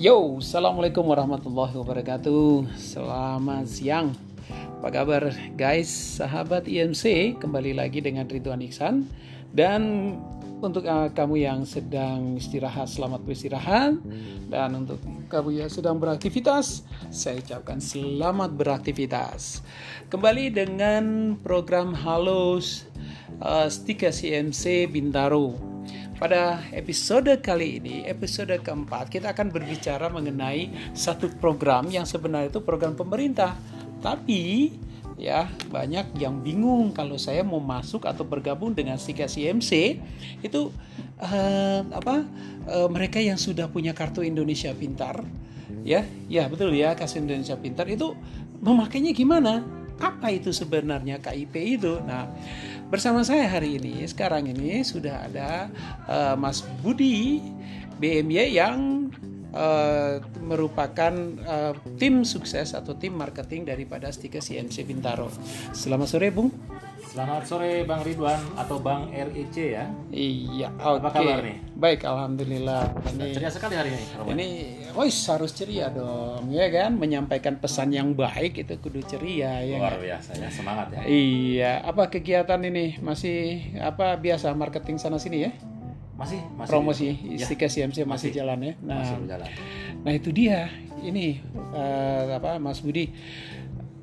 Yo, assalamualaikum warahmatullahi wabarakatuh. Selamat siang. Apa kabar, guys? Sahabat IMC, kembali lagi dengan Ridwan Iksan. Dan untuk uh, kamu yang sedang istirahat, selamat beristirahat. Dan untuk kamu yang sedang beraktivitas, saya ucapkan selamat beraktivitas. Kembali dengan program Halus uh, Stika CMC Bintaro pada episode kali ini, episode keempat, kita akan berbicara mengenai satu program yang sebenarnya itu program pemerintah. Tapi ya banyak yang bingung kalau saya mau masuk atau bergabung dengan Sika CMC itu uh, apa uh, mereka yang sudah punya kartu Indonesia Pintar ya ya betul ya kartu Indonesia Pintar. Itu memakainya gimana? Apa itu sebenarnya KIP itu? Nah Bersama saya hari ini, sekarang ini sudah ada uh, Mas Budi BMY yang uh, merupakan uh, tim sukses atau tim marketing daripada Stika CMC Bintaro. Selamat sore, Bung. Selamat sore Bang Ridwan atau Bang REC ya. Iya, oke. Apa kabar nih? Baik, alhamdulillah. Ini ceria sekali hari ini. Ini, oh harus ceria dong, ya kan? Menyampaikan pesan yang baik itu kudu ceria ya. Luar biasa ya, semangat ya. Iya, apa kegiatan ini masih apa biasa marketing sana sini ya? Masih, masih promosi ya. Stika CMC masih, masih jalan ya. Nah, masih berjalan. Nah itu dia, ini uh, apa Mas Budi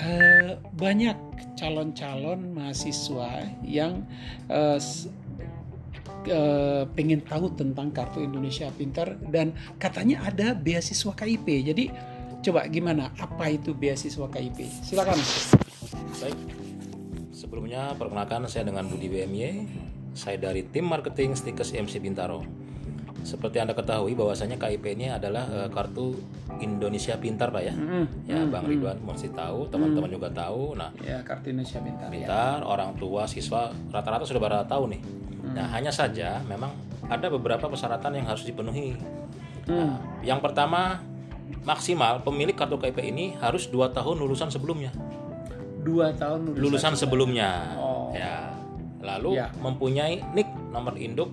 uh, banyak calon-calon mahasiswa yang uh, uh, pengen tahu tentang kartu Indonesia Pintar dan katanya ada beasiswa KIP. Jadi coba gimana? Apa itu beasiswa KIP? Silakan. Baik. Sebelumnya perkenalkan saya dengan Budi BMY. Saya dari tim marketing Stikers MC Bintaro. Seperti Anda ketahui bahwasanya KIP ini adalah uh, kartu Indonesia Pintar Pak ya. Mm, ya mm, Bang Ridwan masih tahu, teman-teman juga tahu. Nah, ya kartu Indonesia Pintar. Pintar, ya. orang tua, siswa rata-rata sudah pada tahu nih. Mm. Nah, hanya saja memang ada beberapa persyaratan yang harus dipenuhi. Mm. Nah, yang pertama maksimal pemilik kartu KIP ini harus dua tahun lulusan sebelumnya. Dua tahun lulusan, lulusan sebelumnya. Oh. Ya. Lalu ya. mempunyai NIK nomor induk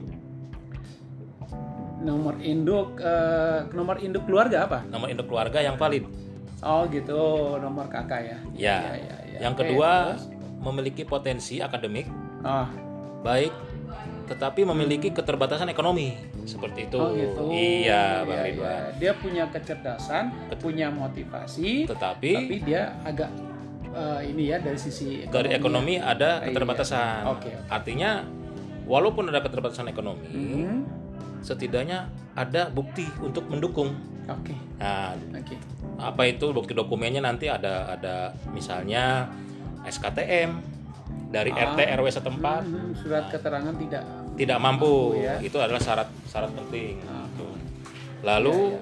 nomor induk uh, nomor induk keluarga apa? Nomor induk keluarga yang valid. Oh gitu, nomor kakak ya. Ya. ya, ya, ya. Yang kedua terus? memiliki potensi akademik. Oh. Baik, tetapi memiliki keterbatasan ekonomi seperti itu. Oh gitu. Iya, Bang ya, Ridwan. Ya. Dia punya kecerdasan, Ket punya motivasi, tetapi tapi dia agak uh, ini ya dari sisi ekonomi. Dari ekonomi ada iya. keterbatasan. Iya. Okay, okay. Artinya walaupun ada keterbatasan ekonomi, hmm setidaknya ada bukti untuk mendukung. Oke. Okay. Nah, okay. apa itu bukti dokumennya nanti ada ada misalnya SKTM dari ah, RT RW setempat. Hmm, hmm, surat nah, keterangan tidak tidak mampu, mampu ya. itu adalah syarat syarat penting. Ah. Gitu. Lalu ya, ya.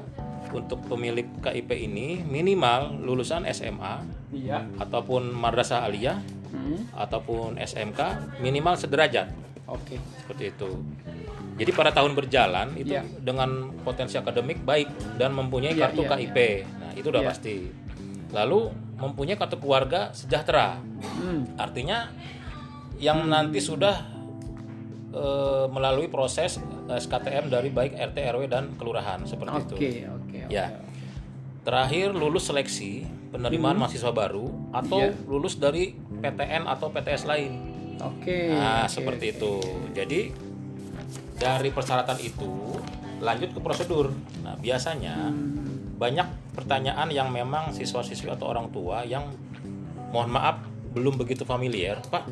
untuk pemilik KIP ini minimal lulusan SMA ya. ataupun madrasah aliyah hmm. ataupun SMK minimal sederajat. Oke. Okay. Seperti itu. Jadi pada tahun berjalan itu yeah. dengan potensi akademik baik dan mempunyai yeah, kartu yeah, KIP. Yeah. Nah, itu udah yeah. pasti. Lalu mempunyai kartu keluarga sejahtera. Hmm. Artinya yang hmm. nanti sudah e, melalui proses SKTM dari baik RT RW dan kelurahan seperti okay, itu. Oke, okay, Ya. Terakhir lulus seleksi penerimaan hmm. mahasiswa baru atau yeah. lulus dari PTN atau PTS lain. Oke. Okay, nah, okay, seperti okay. itu. Jadi dari persyaratan itu lanjut ke prosedur. Nah, biasanya hmm. banyak pertanyaan yang memang siswa-siswi atau orang tua yang mohon maaf belum begitu familiar, Pak.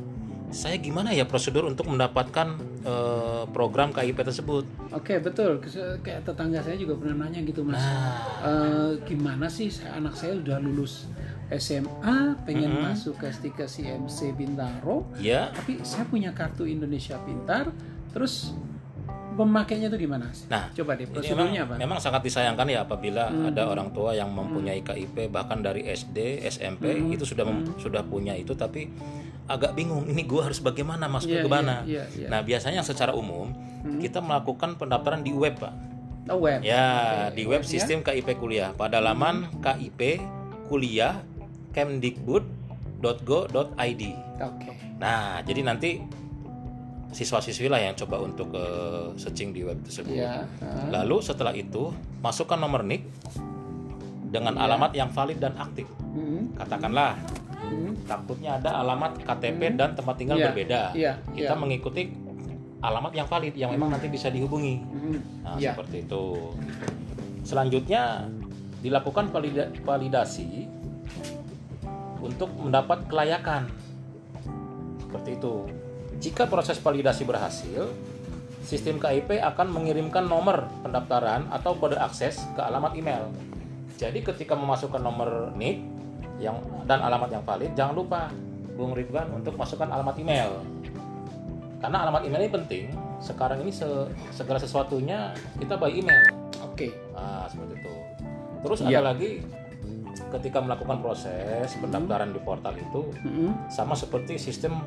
Saya gimana ya prosedur untuk mendapatkan uh, program KIP tersebut? Oke betul, kayak tetangga saya juga pernah nanya gitu mas. Nah. Uh, gimana sih anak saya udah lulus SMA, pengen mm -hmm. masuk ke STK CMC Bintaro, ya. tapi saya punya kartu Indonesia Pintar, terus pemakainya itu gimana? Nah, coba deh prosedurnya memang, apa? Memang sangat disayangkan ya apabila hmm. ada orang tua yang mempunyai hmm. KIP bahkan dari SD, SMP hmm. itu sudah hmm. sudah punya itu tapi agak bingung ini gue harus bagaimana masuk yeah, ke mana. Yeah, yeah, yeah. Nah, biasanya secara umum hmm. kita melakukan pendaftaran di web, Pak. Oh, web. Ya, okay. di web sistem ya? KIP kuliah pada laman hmm. KIP kuliah kemdikbud.go.id. Oke. Okay. Nah, jadi nanti siswa-siswi lah yang coba untuk uh, searching di web tersebut. Ya. ah. Lalu setelah itu masukkan nomor NIK dengan alamat yang valid dan aktif. Hmm, Katakanlah hmm. takutnya ada alamat KTP dan tempat tinggal Iya, berbeda. iya, Kita iya. mengikuti alamat yang valid yang memang nanti bisa dihubungi. Hmm. Nah, Iya. seperti itu. Selanjutnya dilakukan valida- validasi untuk mendapat kelayakan. Seperti itu. Jika proses validasi berhasil, sistem KIP akan mengirimkan nomor pendaftaran atau kode akses ke alamat email. Jadi ketika memasukkan nomor NIK yang dan alamat yang valid, jangan lupa Bung Ridwan untuk masukkan alamat email. Karena alamat email ini penting. Sekarang ini se- segala sesuatunya kita by email. Oke. Nah, seperti itu. Terus Iya. ada lagi ketika melakukan proses pendaftaran di portal itu Hmm. sama seperti sistem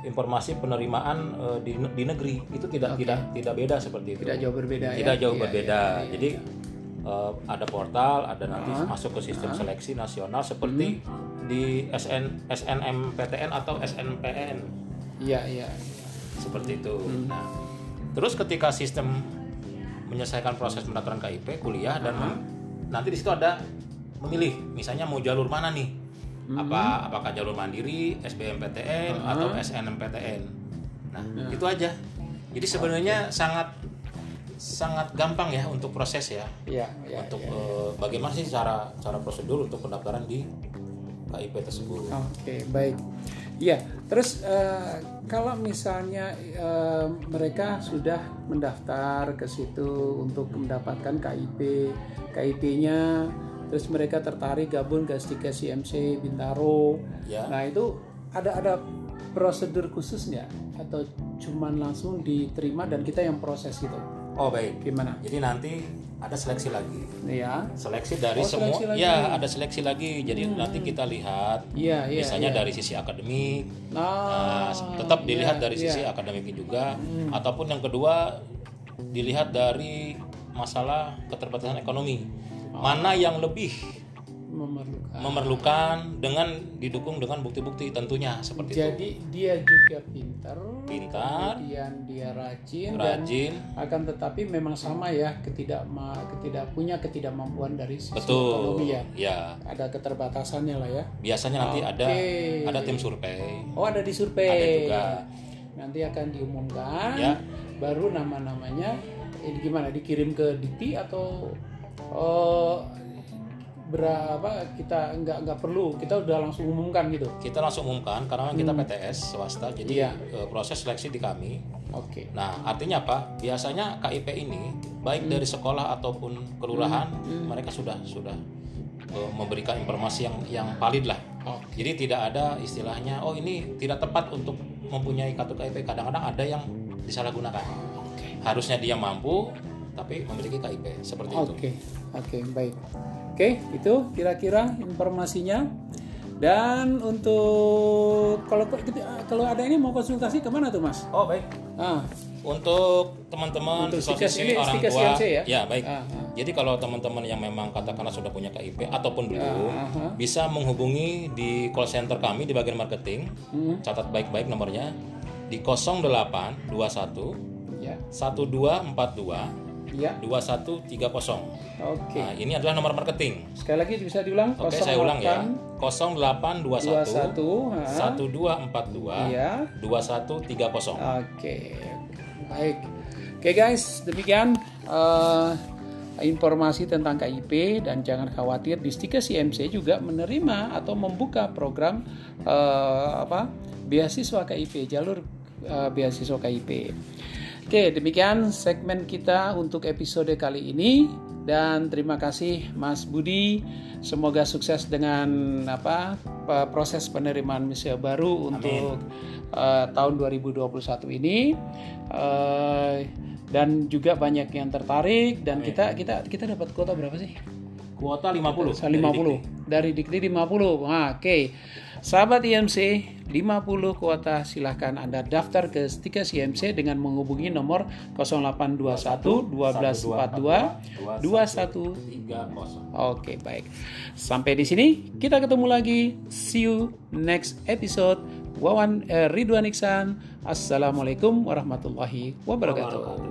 informasi penerimaan eh, di, di negeri itu tidak Oke. tidak tidak beda seperti itu. Tidak jauh berbeda ya. Tidak jauh Iya, berbeda. iya, iya, Jadi eh, ada portal, ada nanti Ah. masuk ke sistem seleksi nasional seperti di SN SNMPTN atau SNPN Iya, iya. iya. seperti itu. Hmm. Nah, terus ketika sistem menyelesaikan proses pendaftaran KIP kuliah dan mem- nanti di situ ada memilih, misalnya mau jalur mana nih? Hmm. Apa apakah jalur mandiri, SBMPTN atau SNMPTN? Nah, Ya. itu aja. Jadi sebenarnya sangat sangat gampang ya untuk proses ya. Iya, iya. untuk iya. eh, bagaimana sih cara cara prosedur untuk pendaftaran di KIP tersebut. Oke, baik. Iya, terus eh, kalau misalnya eh, mereka sudah mendaftar ke situ untuk mendapatkan KIP, KIP-nya, terus mereka tertarik gabung ke Stika CMC Bintaro. Ya. Nah itu ada ada prosedur khusus nggak? Atau cuman langsung diterima dan kita yang proses gitu? Oh baik. Gimana? Jadi nanti ada seleksi lagi. Ya, Seleksi dari Oh, semua. seleksi lagi. Ya ada seleksi lagi. Jadi nanti kita lihat. iya, iya. misalnya iya. dari sisi akademik. Ah, Nah, tetap dilihat iya, dari iya. sisi akademiknya juga. Ataupun yang kedua dilihat dari masalah keterbatasan ekonomi. Mana yang lebih memerlukan. memerlukan dengan didukung dengan bukti-bukti tentunya seperti itu. Jadi dia juga pintar, Pintar. kemudian dia rajin, dan Rajin, akan tetapi memang sama ya ketidak ketidak punya ketidakmampuan dari sisi betul. ekonomi ya. Ya, Ada keterbatasannya lah ya. biasanya nanti ada Oke. ada tim survei. Oh ada di survei. Ada juga. Nanti akan diumumkan. Ya. Baru nama-namanya ini gimana dikirim ke Dikti atau oh, berapa kita nggak nggak perlu kita udah langsung umumkan gitu. Kita langsung umumkan karena kita PTS swasta, jadi Iya. eh, proses seleksi di kami. Oke. Nah, artinya apa? Biasanya KIP ini baik dari sekolah ataupun kelurahan mereka sudah sudah eh, memberikan informasi yang yang valid lah. Oke. Jadi tidak ada istilahnya oh ini tidak tepat untuk mempunyai kartu KIP. Kadang-kadang ada yang disalahgunakan. Harusnya dia mampu tapi memiliki KIP seperti itu. Oke, oke, baik. Oke, itu kira-kira informasinya. Dan untuk kalau kalau ada ini mau konsultasi ke mana tuh mas? Oh baik. Ah, Untuk teman-teman ini orang tua, CMC ya? baik. Ah, ah. Jadi kalau teman-teman yang memang katakanlah sudah punya KIP ataupun belum, Ah, ah. bisa menghubungi di call center kami di bagian marketing. Hmm. Catat baik-baik nomornya di 0821 ya, 1242 ya, 2130. oke. Nah, ini adalah nomor marketing. Sekali lagi bisa diulang? Oke, saya ulang ya. 0821 21, ha? 1242 Iya. 2130. Oke, baik. Oke guys, demikian eh, informasi tentang KIP dan jangan khawatir di Stika CMC juga menerima atau membuka program eh, apa beasiswa KIP jalur eh, beasiswa KIP. Oke, demikian segmen kita untuk episode kali ini dan terima kasih Mas Budi. Semoga sukses dengan apa proses penerimaan mahasiswa baru untuk eh, tahun 2021 ini. Eh, dan juga banyak yang tertarik dan kita kita kita dapat kuota berapa sih? Kuota 50. 50 dari Dikti 50. Nah, Oke. Sahabat IMC 50 kuota silahkan Anda daftar ke Stika CMC dengan menghubungi nomor 0821 1242 21 30. Oke, baik. Sampai di sini kita ketemu lagi. See you next episode. Wawan eh, Ridwan Iksan. Assalamualaikum warahmatullahi wabarakatuh.